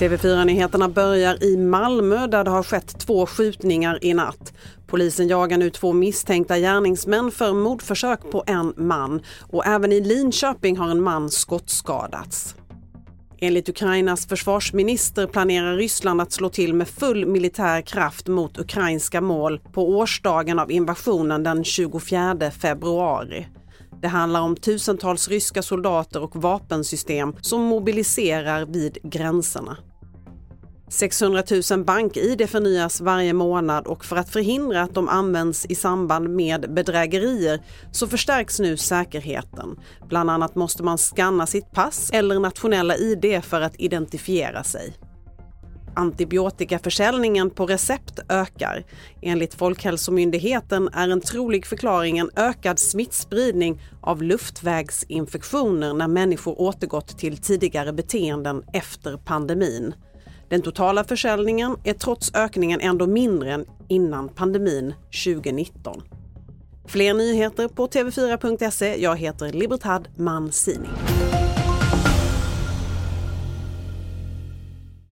TV4-nyheterna börjar i Malmö där det har skett två skjutningar i natt. Polisen jagar nu två misstänkta gärningsmän för mordförsök på en man och även i Linköping har en man skottskadats. Enligt Ukrainas försvarsminister planerar Ryssland att slå till med full militär kraft mot ukrainska mål på årsdagen av invasionen den 24 februari. Det handlar om tusentals ryska soldater och vapensystem som mobiliserar vid gränserna. 600 000 bank-id förnyas varje månad och för att förhindra att de används i samband med bedrägerier så förstärks nu säkerheten. Bland annat måste man skanna sitt pass eller nationella ID för att identifiera sig. Antibiotikaförsäljningen på recept ökar. Enligt Folkhälsomyndigheten är en trolig förklaring en ökad smittspridning av luftvägsinfektioner när människor återgått till tidigare beteenden efter pandemin. Den totala försäljningen är trots ökningen ändå mindre än innan pandemin 2019. Fler nyheter på tv4.se. Jag heter Libertad Mancini.